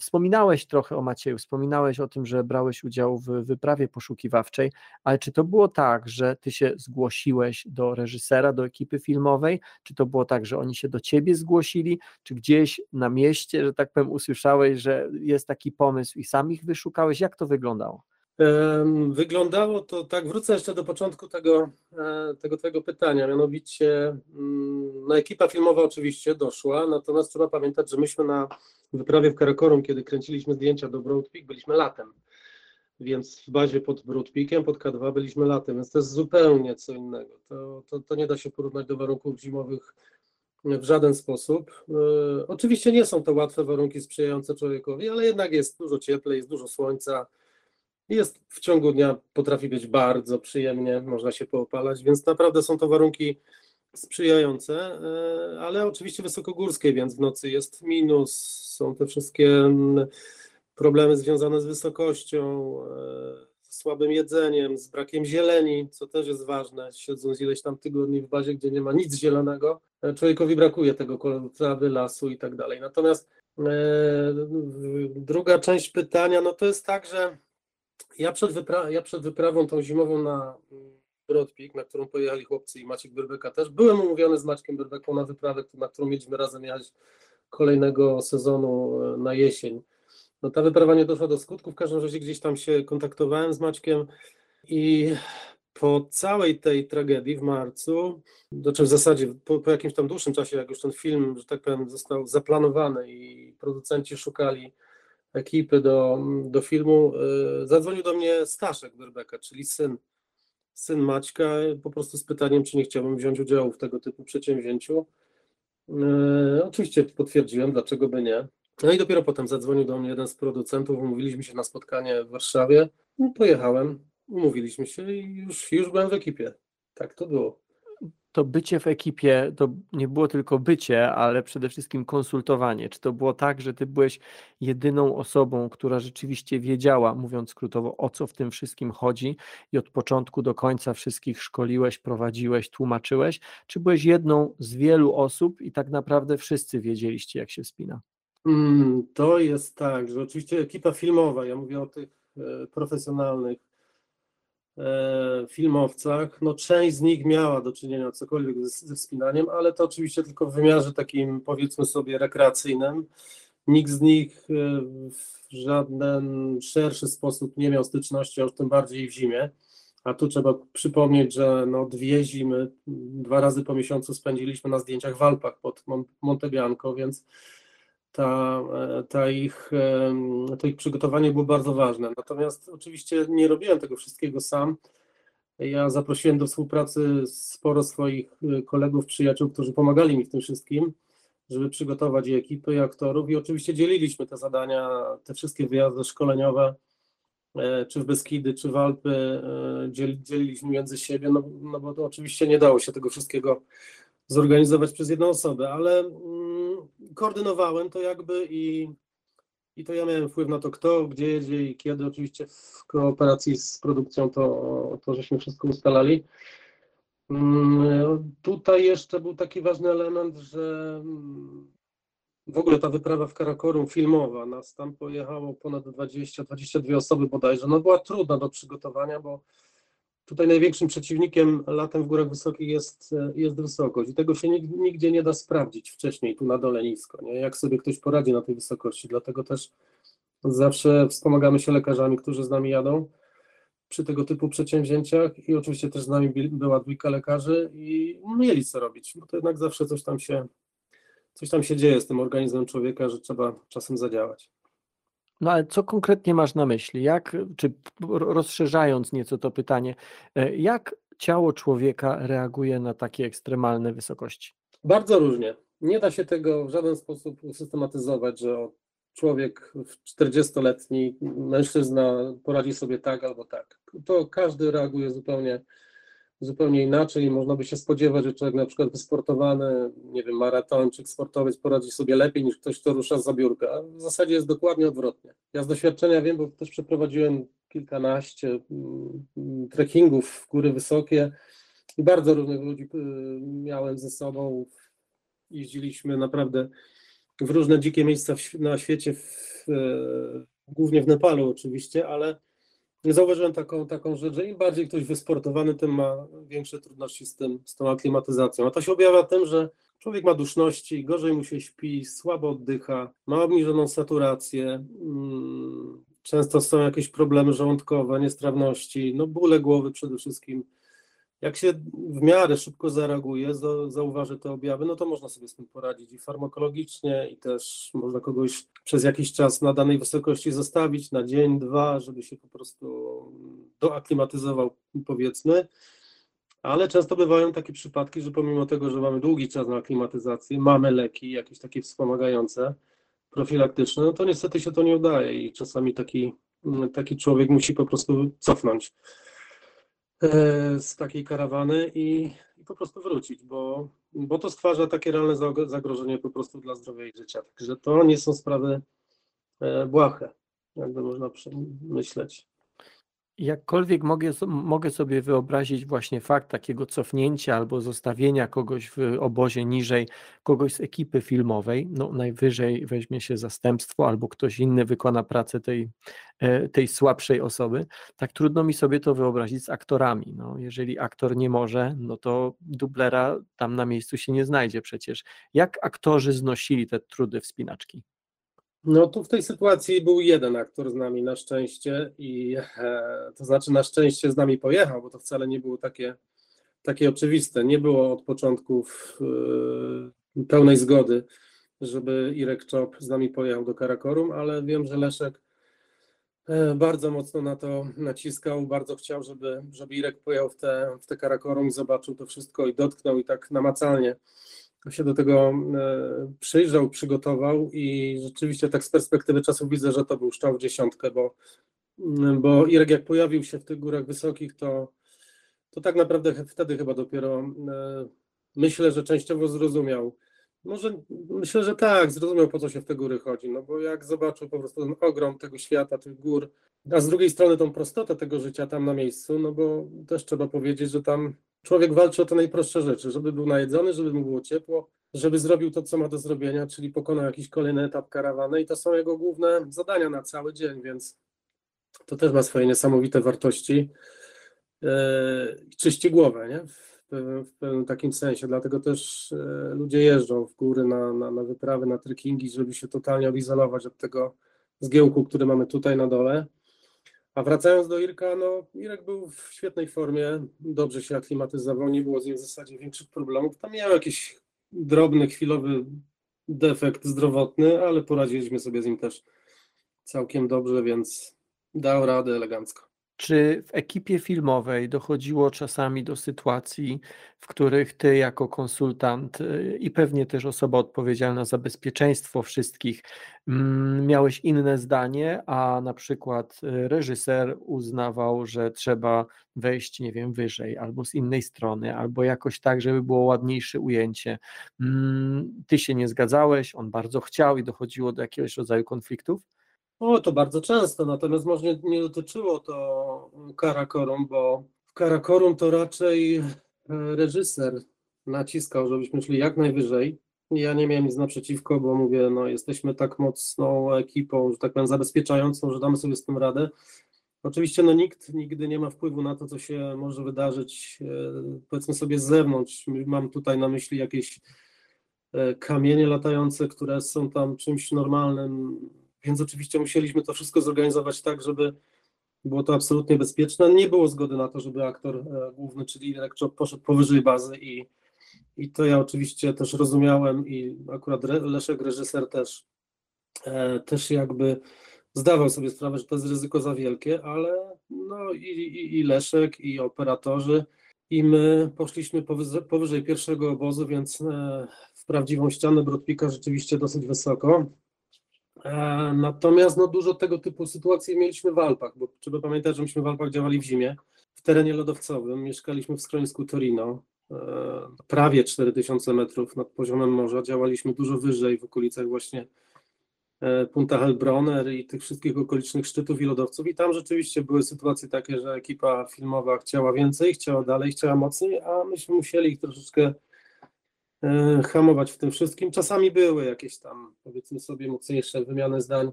Wspominałeś trochę o Macieju, wspominałeś o tym, że brałeś udział w wyprawie poszukiwawczej, ale czy to było tak, że ty się zgłosiłeś do reżysera, do ekipy filmowej? Czy to było tak, że oni się do ciebie zgłosili? Czy gdzieś na mieście, że tak powiem, usłyszałeś, że jest taki pomysł i sam ich wyszukałeś? Jak to wyglądało? Wyglądało to tak, wrócę jeszcze do początku tego, e, tego Twojego pytania, mianowicie mm, no ekipa filmowa oczywiście doszła, natomiast trzeba pamiętać, że myśmy na wyprawie w Karakorum, kiedy kręciliśmy zdjęcia do Broad byliśmy latem, więc w bazie pod Broad pod K2 byliśmy latem, więc to jest zupełnie co innego. To, to, to nie da się porównać do warunków zimowych w żaden sposób. E, oczywiście nie są to łatwe warunki sprzyjające człowiekowi, ale jednak jest dużo cieplej, jest dużo słońca, jest w ciągu dnia, potrafi być bardzo przyjemnie, można się poopalać, więc naprawdę są to warunki sprzyjające, e, ale oczywiście wysokogórskie, więc w nocy jest minus, są te wszystkie mm, problemy związane z wysokością, e, z słabym jedzeniem, z brakiem zieleni, co też jest ważne, siedząc ileś tam tygodni w bazie, gdzie nie ma nic zielonego, e, człowiekowi brakuje tego koloru trawy, lasu i tak dalej. Natomiast druga część pytania, no to jest tak, że ja przed, wypra ja przed wyprawą tą zimową na Broadpeak, na którą pojechali chłopcy i Maciek Berbeka też, byłem umówiony z Maćkiem Berbeką na wyprawę, na którą mieliśmy razem jechać kolejnego sezonu e, na jesień. No ta wyprawa nie doszła do skutku, w każdym razie gdzieś tam się kontaktowałem z Maćkiem i po całej tej tragedii w marcu, znaczy w zasadzie po, po, jakimś tam dłuższym czasie, jak już ten film, że tak powiem, został zaplanowany i producenci szukali ekipy do, do filmu, y, zadzwonił do mnie Staszek Berbeka, czyli syn, syn Maćka, po prostu z pytaniem, czy nie chciałbym wziąć udziału w tego typu przedsięwzięciu. Y, oczywiście potwierdziłem, dlaczego by nie. No i dopiero potem zadzwonił do mnie jeden z producentów, umówiliśmy się na spotkanie w Warszawie. No, pojechałem, umówiliśmy się i już, już byłem w ekipie. Tak to było to bycie w ekipie to nie było tylko bycie, ale przede wszystkim konsultowanie. Czy to było tak, że ty byłeś jedyną osobą, która rzeczywiście wiedziała, mówiąc skrótowo, o co w tym wszystkim chodzi i od początku do końca wszystkich szkoliłeś, prowadziłeś, tłumaczyłeś? Czy byłeś jedną z wielu osób i tak naprawdę wszyscy wiedzieliście, jak się spina? Mm, to jest tak, że oczywiście ekipa filmowa, ja mówię o tych e, profesjonalnych filmowcach, no część z nich miała do czynienia cokolwiek ze, ze wspinaniem, ale to oczywiście tylko w wymiarze takim powiedzmy sobie rekreacyjnym. Nikt z nich e, w żaden szerszy sposób nie miał styczności, a już tym bardziej w zimie. A tu trzeba przypomnieć, że no dwie zimy, dwa razy po miesiącu spędziliśmy na zdjęciach w Alpach pod Monte Bianco, więc ta, e, ta ich, to ich przygotowanie było bardzo ważne. Natomiast oczywiście nie robiłem tego wszystkiego sam. Ja zaprosiłem do współpracy sporo swoich e, kolegów, przyjaciół, którzy pomagali mi w tym wszystkim, żeby przygotować i ekipy, i aktorów. I oczywiście dzieliliśmy te zadania, te wszystkie wyjazdy szkoleniowe, e, czy w Beskidy, czy w Alpy, dzieliliśmy między siebie, no, no bo oczywiście nie dało się tego wszystkiego zorganizować przez jedną osobę, ale mm, koordynowałem to jakby i, i to ja miałem wpływ na to, kto, gdzie jedzie i kiedy. Oczywiście w kooperacji z produkcją to, to żeśmy wszystko ustalali. Mm, tutaj jeszcze był taki ważny element, że mm, w ogóle ta wyprawa w Karakorum filmowa, nas tam pojechało ponad 20-22 osoby bodajże, no była trudna do przygotowania, bo Tutaj największym przeciwnikiem latem w górach wysokich jest, jest wysokość i tego się nigdzie nie da sprawdzić wcześniej tu na dole nisko, nie? jak sobie ktoś poradzi na tej wysokości, dlatego też zawsze wspomagamy się lekarzami, którzy z nami jadą przy tego typu przedsięwzięciach i oczywiście też z nami była dwójka lekarzy i mieli co robić, bo to jednak zawsze coś tam się, coś tam się dzieje z tym organizmem człowieka, że trzeba czasem zadziałać. No ale co konkretnie masz na myśli? Jak, czy rozszerzając nieco to pytanie, e, jak ciało człowieka reaguje na takie ekstremalne wysokości? Bardzo różnie. nie da się tego w żaden sposób usystematyzować, że człowiek 40-letni mężczyzna poradzi sobie tak albo tak. To każdy reaguje zupełnie, zupełnie inaczej. Można by się spodziewać, że człowiek na przykład wysportowany, nie wiem, maratończyk, sportowiec poradzi sobie lepiej niż ktoś, kto rusza z zabiórka. A w zasadzie jest dokładnie odwrotnie. Ja z doświadczenia wiem, bo też przeprowadziłem kilkanaście mm, trekkingów w góry wysokie i bardzo różnych ludzi y, miałem ze sobą. Jeździliśmy naprawdę w różne dzikie miejsca na świecie, w, e, głównie w Nepalu oczywiście, ale zauważyłem taką, taką rzecz, że im bardziej ktoś wysportowany, tym ma większe trudności z, tym, z tą aklimatyzacją. A to się objawia tym, że człowiek ma duszności, gorzej mu się śpi, słabo oddycha, ma obniżoną saturację, mm, często są jakieś problemy żołądkowe, niestrawności, no bóle głowy przede wszystkim jak się w miarę szybko zareaguje, zauważy te objawy, no to można sobie z tym poradzić i farmakologicznie, i też można kogoś przez jakiś czas na danej wysokości zostawić, na dzień, dwa, żeby się po prostu doaklimatyzował, powiedzmy. Ale często bywają takie przypadki, że pomimo tego, że mamy długi czas na aklimatyzację, mamy leki, jakieś takie wspomagające, profilaktyczne, no to niestety się to nie udaje i czasami taki, taki człowiek musi po prostu cofnąć. E, z takiej karawany i, i, po prostu wrócić, bo, bo to stwarza takie realne zagrożenie po prostu dla zdrowia i życia. Także to nie są sprawy e, błahe, jakby można myśleć. Jakkolwiek mogę, mogę sobie wyobrazić właśnie fakt takiego cofnięcia albo zostawienia kogoś w obozie niżej, kogoś z ekipy filmowej, no najwyżej weźmie się zastępstwo albo ktoś inny wykona pracę tej, e, tej słabszej osoby, tak trudno mi sobie to wyobrazić z aktorami. No, jeżeli aktor nie może, no to dublera tam na miejscu się nie znajdzie przecież. Jak aktorzy znosili te trudy wspinaczki? No tu w tej sytuacji był jeden aktor z nami na szczęście i e, to znaczy na szczęście z nami pojechał, bo to wcale nie było takie, takie oczywiste. Nie było od początku e, pełnej zgody, żeby Irek Czop z nami pojechał do Karakorum, ale wiem, że Leszek e, bardzo mocno na to naciskał, bardzo chciał, żeby, żeby Irek pojechał w te, w te Karakorum zobaczył to wszystko i dotknął i tak namacalnie się do tego e, przyjrzał, przygotował i rzeczywiście tak z perspektywy czasu widzę, że to był szczał w dziesiątkę, bo, bo Irek jak pojawił się w tych górach wysokich, to, to tak naprawdę wtedy chyba dopiero e, myślę, że częściowo zrozumiał. Może myślę, że tak, zrozumiał po co się w te góry chodzi, no bo jak zobaczył po prostu ten ogrom tego świata, tych gór, a z drugiej strony tą prostotę tego życia tam na miejscu, no bo też trzeba powiedzieć, że tam Człowiek walczy o te najprostsze rzeczy, żeby był najedzony, żeby mu było ciepło, żeby zrobił to, co ma do zrobienia, czyli pokonał jakiś kolejny etap karawany i to są jego główne zadania na cały dzień, więc to też ma swoje niesamowite wartości. Yy, czyści głowę, nie? W, pewnym, takim sensie, dlatego też yy, ludzie jeżdżą w góry na, na, na wyprawy, na trekkingi, żeby się totalnie odizolować od tego zgiełku, który mamy tutaj na dole. A wracając do Irka, no Irek był w świetnej formie, dobrze się aklimatyzował, nie było z nim w zasadzie większych problemów. Tam miał jakiś drobny, chwilowy defekt zdrowotny, ale poradziliśmy sobie z nim też całkiem dobrze, więc dał radę elegancko. Czy w ekipie filmowej dochodziło czasami do sytuacji, w których ty jako konsultant y, i pewnie też osoba odpowiedzialna za bezpieczeństwo wszystkich mm, miałeś inne zdanie, a na przykład y, reżyser uznawał, że trzeba wejść, nie wiem, wyżej albo z innej strony, albo jakoś tak, żeby było ładniejsze ujęcie. Mm, ty się nie zgadzałeś, on bardzo chciał i dochodziło do jakiegoś rodzaju konfliktów? O, to bardzo często, natomiast może nie, dotyczyło to Karakorum, bo w Karakorum to raczej e, reżyser naciskał, żebyśmy szli jak najwyżej. Ja nie miałem nic naprzeciwko, bo mówię, no jesteśmy tak mocną ekipą, że tak powiem, zabezpieczającą, że damy sobie z tym radę. Oczywiście no nikt nigdy nie ma wpływu na to, co się może wydarzyć, e, powiedzmy sobie z zewnątrz. Mam tutaj na myśli jakieś e, kamienie latające, które są tam czymś normalnym, więc oczywiście musieliśmy to wszystko zorganizować tak, żeby było to absolutnie bezpieczne. Nie było zgody na to, żeby aktor e, główny, czyli Irek poszedł powyżej bazy i, i to ja oczywiście też rozumiałem i akurat Leszek, reżyser też, e, też jakby zdawał sobie sprawę, że to jest ryzyko za wielkie, ale no i, i, i Leszek, i operatorzy, i my poszliśmy powyżej, powyżej pierwszego obozu, więc e, w prawdziwą ścianę Brodpika rzeczywiście dosyć wysoko. E, natomiast no, dużo tego typu sytuacji mieliśmy w Alpach, bo trzeba pamiętać, że myśmy w Alpach działali w zimie, w terenie lodowcowym, mieszkaliśmy w schronisku Torino, e, prawie 4000 metrów nad poziomem morza, działaliśmy dużo wyżej w okolicach właśnie e, Punta Helbronner i tych wszystkich okolicznych szczytów i lodowców. I tam rzeczywiście były sytuacje takie, że ekipa filmowa chciała więcej, chciała dalej, chciała mocniej, a myśmy musieli ich troszeczkę hamować w tym wszystkim. Czasami były jakieś tam, powiedzmy sobie, mocniejsze wymiany zdań,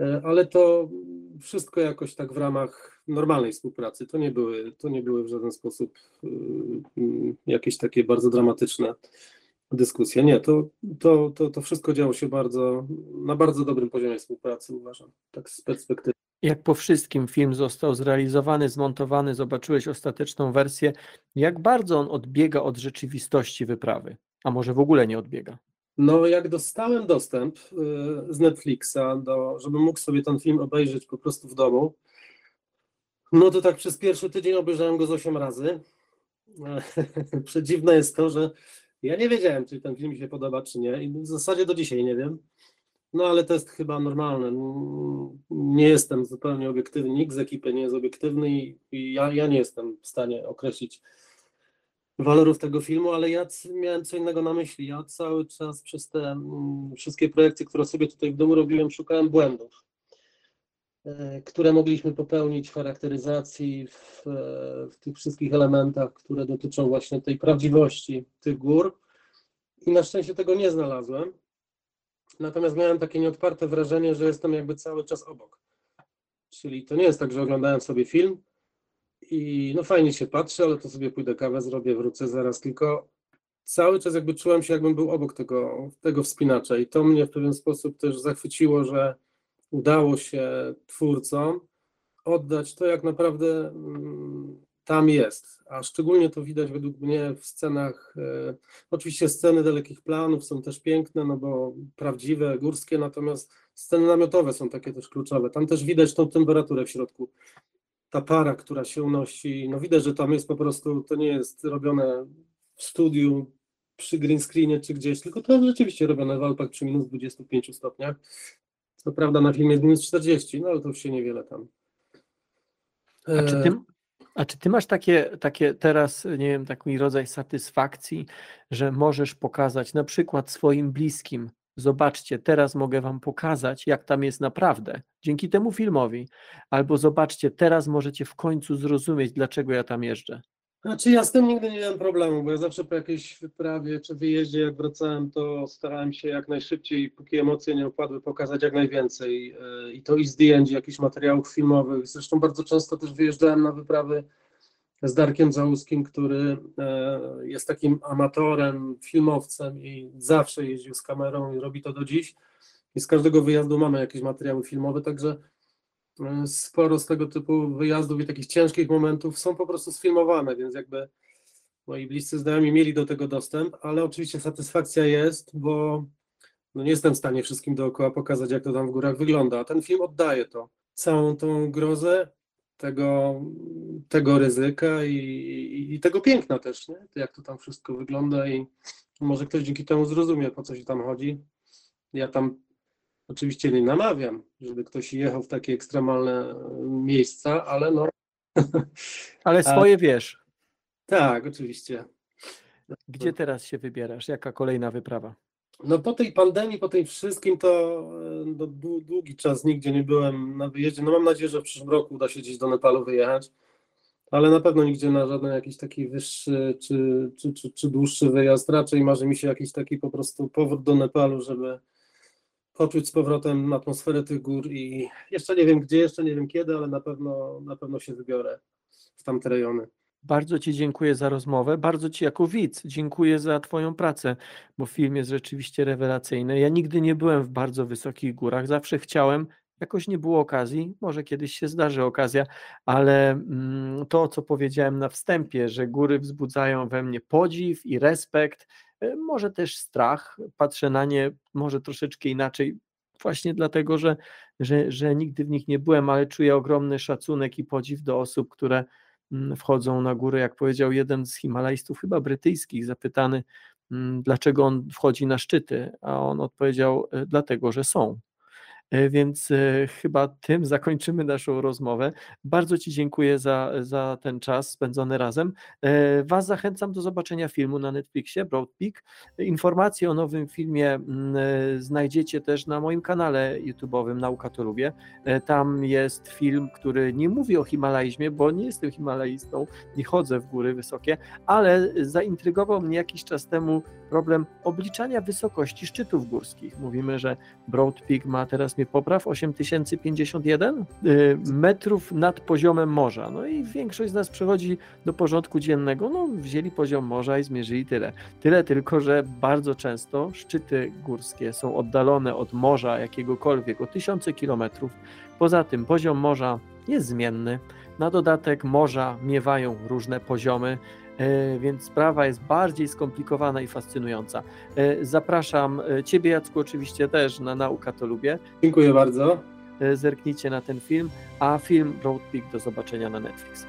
e, ale to wszystko jakoś tak w ramach normalnej współpracy. To nie były, to nie były w żaden sposób e, jakieś takie bardzo dramatyczne dyskusje. Nie, to, to, to, to wszystko działo się bardzo, na bardzo dobrym poziomie współpracy, uważam, tak z perspektywy. Jak po wszystkim film został zrealizowany, zmontowany, zobaczyłeś ostateczną wersję. Jak bardzo on odbiega od rzeczywistości wyprawy? A może w ogóle nie odbiega? No, jak dostałem dostęp y, z Netflixa, do, żebym mógł sobie ten film obejrzeć po prostu w domu, no to tak przez pierwszy tydzień obejrzałem go z 8 razy. Przedziwne jest to, że ja nie wiedziałem, czy ten film mi się podoba, czy nie. I w zasadzie do dzisiaj nie wiem. No ale to jest chyba normalne. Nie jestem zupełnie obiektywny, nikt z ekipy nie jest obiektywny i ja, ja nie jestem w stanie określić walorów tego filmu, ale ja miałem co innego na myśli. Ja cały czas przez te mm, wszystkie projekty, które sobie tutaj w domu robiłem, szukałem błędów, e, które mogliśmy popełnić w charakteryzacji, w, e, w tych wszystkich elementach, które dotyczą właśnie tej prawdziwości tych gór. I na szczęście tego nie znalazłem. Natomiast miałem takie nieodparte wrażenie, że jestem jakby cały czas obok. Czyli to nie jest tak, że oglądałem sobie film i no fajnie się patrzy, ale to sobie pójdę kawę zrobię, wrócę zaraz, tylko cały czas jakby czułem się, jakbym był obok tego, tego wspinacza i to mnie w pewien sposób też zachwyciło, że udało się twórcom oddać to, jak naprawdę mm, tam jest, a szczególnie to widać według mnie w scenach, e, oczywiście sceny dalekich planów są też piękne, no bo prawdziwe, górskie, natomiast sceny namiotowe są takie też kluczowe, tam też widać tą temperaturę w środku, ta para, która się unosi, no widać, że tam jest po prostu, to nie jest robione w studiu przy green screenie czy gdzieś, tylko to jest rzeczywiście robione w Alpach przy minus 25 stopniach. Co prawda na filmie jest minus 40, no ale to już się niewiele tam. A czy ty, e, a czy ty masz takie, takie teraz, nie wiem, taki rodzaj satysfakcji, że możesz pokazać na przykład swoim bliskim, zobaczcie, teraz mogę wam pokazać, jak tam jest naprawdę, dzięki temu filmowi, albo zobaczcie, teraz możecie w końcu zrozumieć, dlaczego ja tam jeżdżę. Znaczy ja z tym nigdy nie miałem problemu, bo ja zawsze po jakiejś wyprawie czy wyjeździe, jak wracałem, to starałem się jak najszybciej, póki emocje nie opadły, pokazać jak najwięcej. E, I to i zdjęć, jakichś materiałów filmowych. Zresztą bardzo często też wyjeżdżałem na wyprawy z Darkiem Załuskim, który e, jest takim amatorem, filmowcem i zawsze jeździł z kamerą i robi to do dziś. I z każdego wyjazdu mamy jakieś materiały filmowe, także sporo z tego typu wyjazdów i takich ciężkich momentów są po prostu sfilmowane, więc jakby moi bliscy znajomi mieli do tego dostęp, ale oczywiście satysfakcja jest, bo no nie jestem w stanie wszystkim dookoła pokazać, jak to tam w górach wygląda, a ten film oddaje to. Całą tą grozę, tego, tego ryzyka i, i, i, tego piękna też, nie? jak to tam wszystko wygląda i może ktoś dzięki temu zrozumie, po co się tam chodzi. Ja tam oczywiście nie namawiam, żeby ktoś jechał w takie ekstremalne miejsca, ale no... Ale swoje wiesz. Tak, oczywiście. Gdzie teraz się wybierasz? Jaka kolejna wyprawa? No po tej pandemii, po tej wszystkim, to e, no, długi czas nigdzie nie byłem na wyjeździe. No mam nadzieję, że w przyszłym roku uda się gdzieś do Nepalu wyjechać, ale na pewno nigdzie na żaden jakiś taki wyższy czy, czy, czy, czy dłuższy wyjazd. Raczej marzy mi się jakiś taki po prostu powrót do Nepalu, żeby poczuć z powrotem atmosferę tych gór i jeszcze nie wiem gdzie, jeszcze nie wiem kiedy, ale na pewno, na pewno się wybiorę w tamte rejony. Bardzo Ci dziękuję za rozmowę. Bardzo Ci jako widz dziękuję za Twoją pracę, bo film jest rzeczywiście rewelacyjny. Ja nigdy nie byłem w bardzo wysokich górach. Zawsze chciałem, jakoś nie było okazji. Może kiedyś się zdarzy okazja, ale mm, to, co powiedziałem na wstępie, że góry wzbudzają we mnie podziw i respekt, może też strach. Patrzę na nie może troszeczkę inaczej, właśnie dlatego, że, że, że nigdy w nich nie byłem, ale czuję ogromny szacunek i podziw do osób, które Mm, wchodzą na górę, jak powiedział jeden z Himalajstów, chyba brytyjskich, zapytany, mm, dlaczego on wchodzi na szczyty, a on odpowiedział, e, dlatego, że są. E, więc e, chyba tym zakończymy naszą rozmowę. Bardzo Ci dziękuję za, za ten czas spędzony razem. E, Was zachęcam do zobaczenia filmu na Netflixie, Broad Peak. Informacje o nowym filmie mm, znajdziecie też na moim kanale YouTube'owym Nauka to lubię. Tam jest film, który nie mówi o Himalajzmie, bo nie jestem Himalajistą, nie chodzę w góry wysokie, ale zaintrygował mnie jakiś czas temu problem obliczania wysokości szczytów górskich. Mówimy, że Broad Peak ma teraz popraw 8051 y, metrów nad poziomem morza. No i większość z nas przechodzi do porządku dziennego. No, wzięli poziom morza i zmierzyli tyle. Tyle tylko, że bardzo często szczyty górskie są oddalone od morza jakiegokolwiek o tysiące kilometrów. Poza tym poziom morza jest zmienny. Na dodatek morza miewają różne poziomy. E, więc sprawa jest bardziej skomplikowana i fascynująca. E, zapraszam e, Ciebie, Jacku, oczywiście też na Nauka to lubię. Dziękuję bardzo. Zerknijcie na ten film, a film Road Peak do zobaczenia na Netflix.